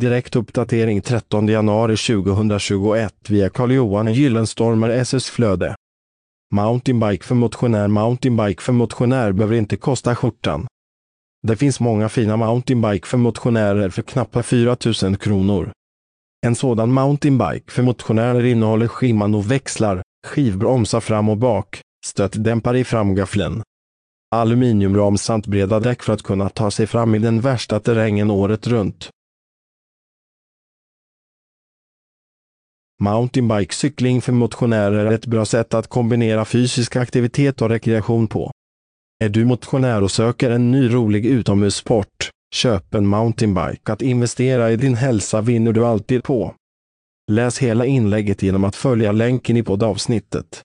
Direkt uppdatering 13 januari 2021 via Carl-Johan Gyllenstormer SS Flöde. Mountainbike för motionär Mountainbike för motionär behöver inte kosta skjortan. Det finns många fina mountainbike för motionärer för knappt 4000 kronor. En sådan mountainbike för motionärer innehåller Shimano-växlar, skivbromsar fram och bak, stötdämpare i framgaffeln, aluminiumram samt breda däck för att kunna ta sig fram i den värsta terrängen året runt. Mountainbike-cykling för motionärer är ett bra sätt att kombinera fysisk aktivitet och rekreation på. Är du motionär och söker en ny rolig utomhussport, köp en mountainbike. Att investera i din hälsa vinner du alltid på. Läs hela inlägget genom att följa länken i poddavsnittet.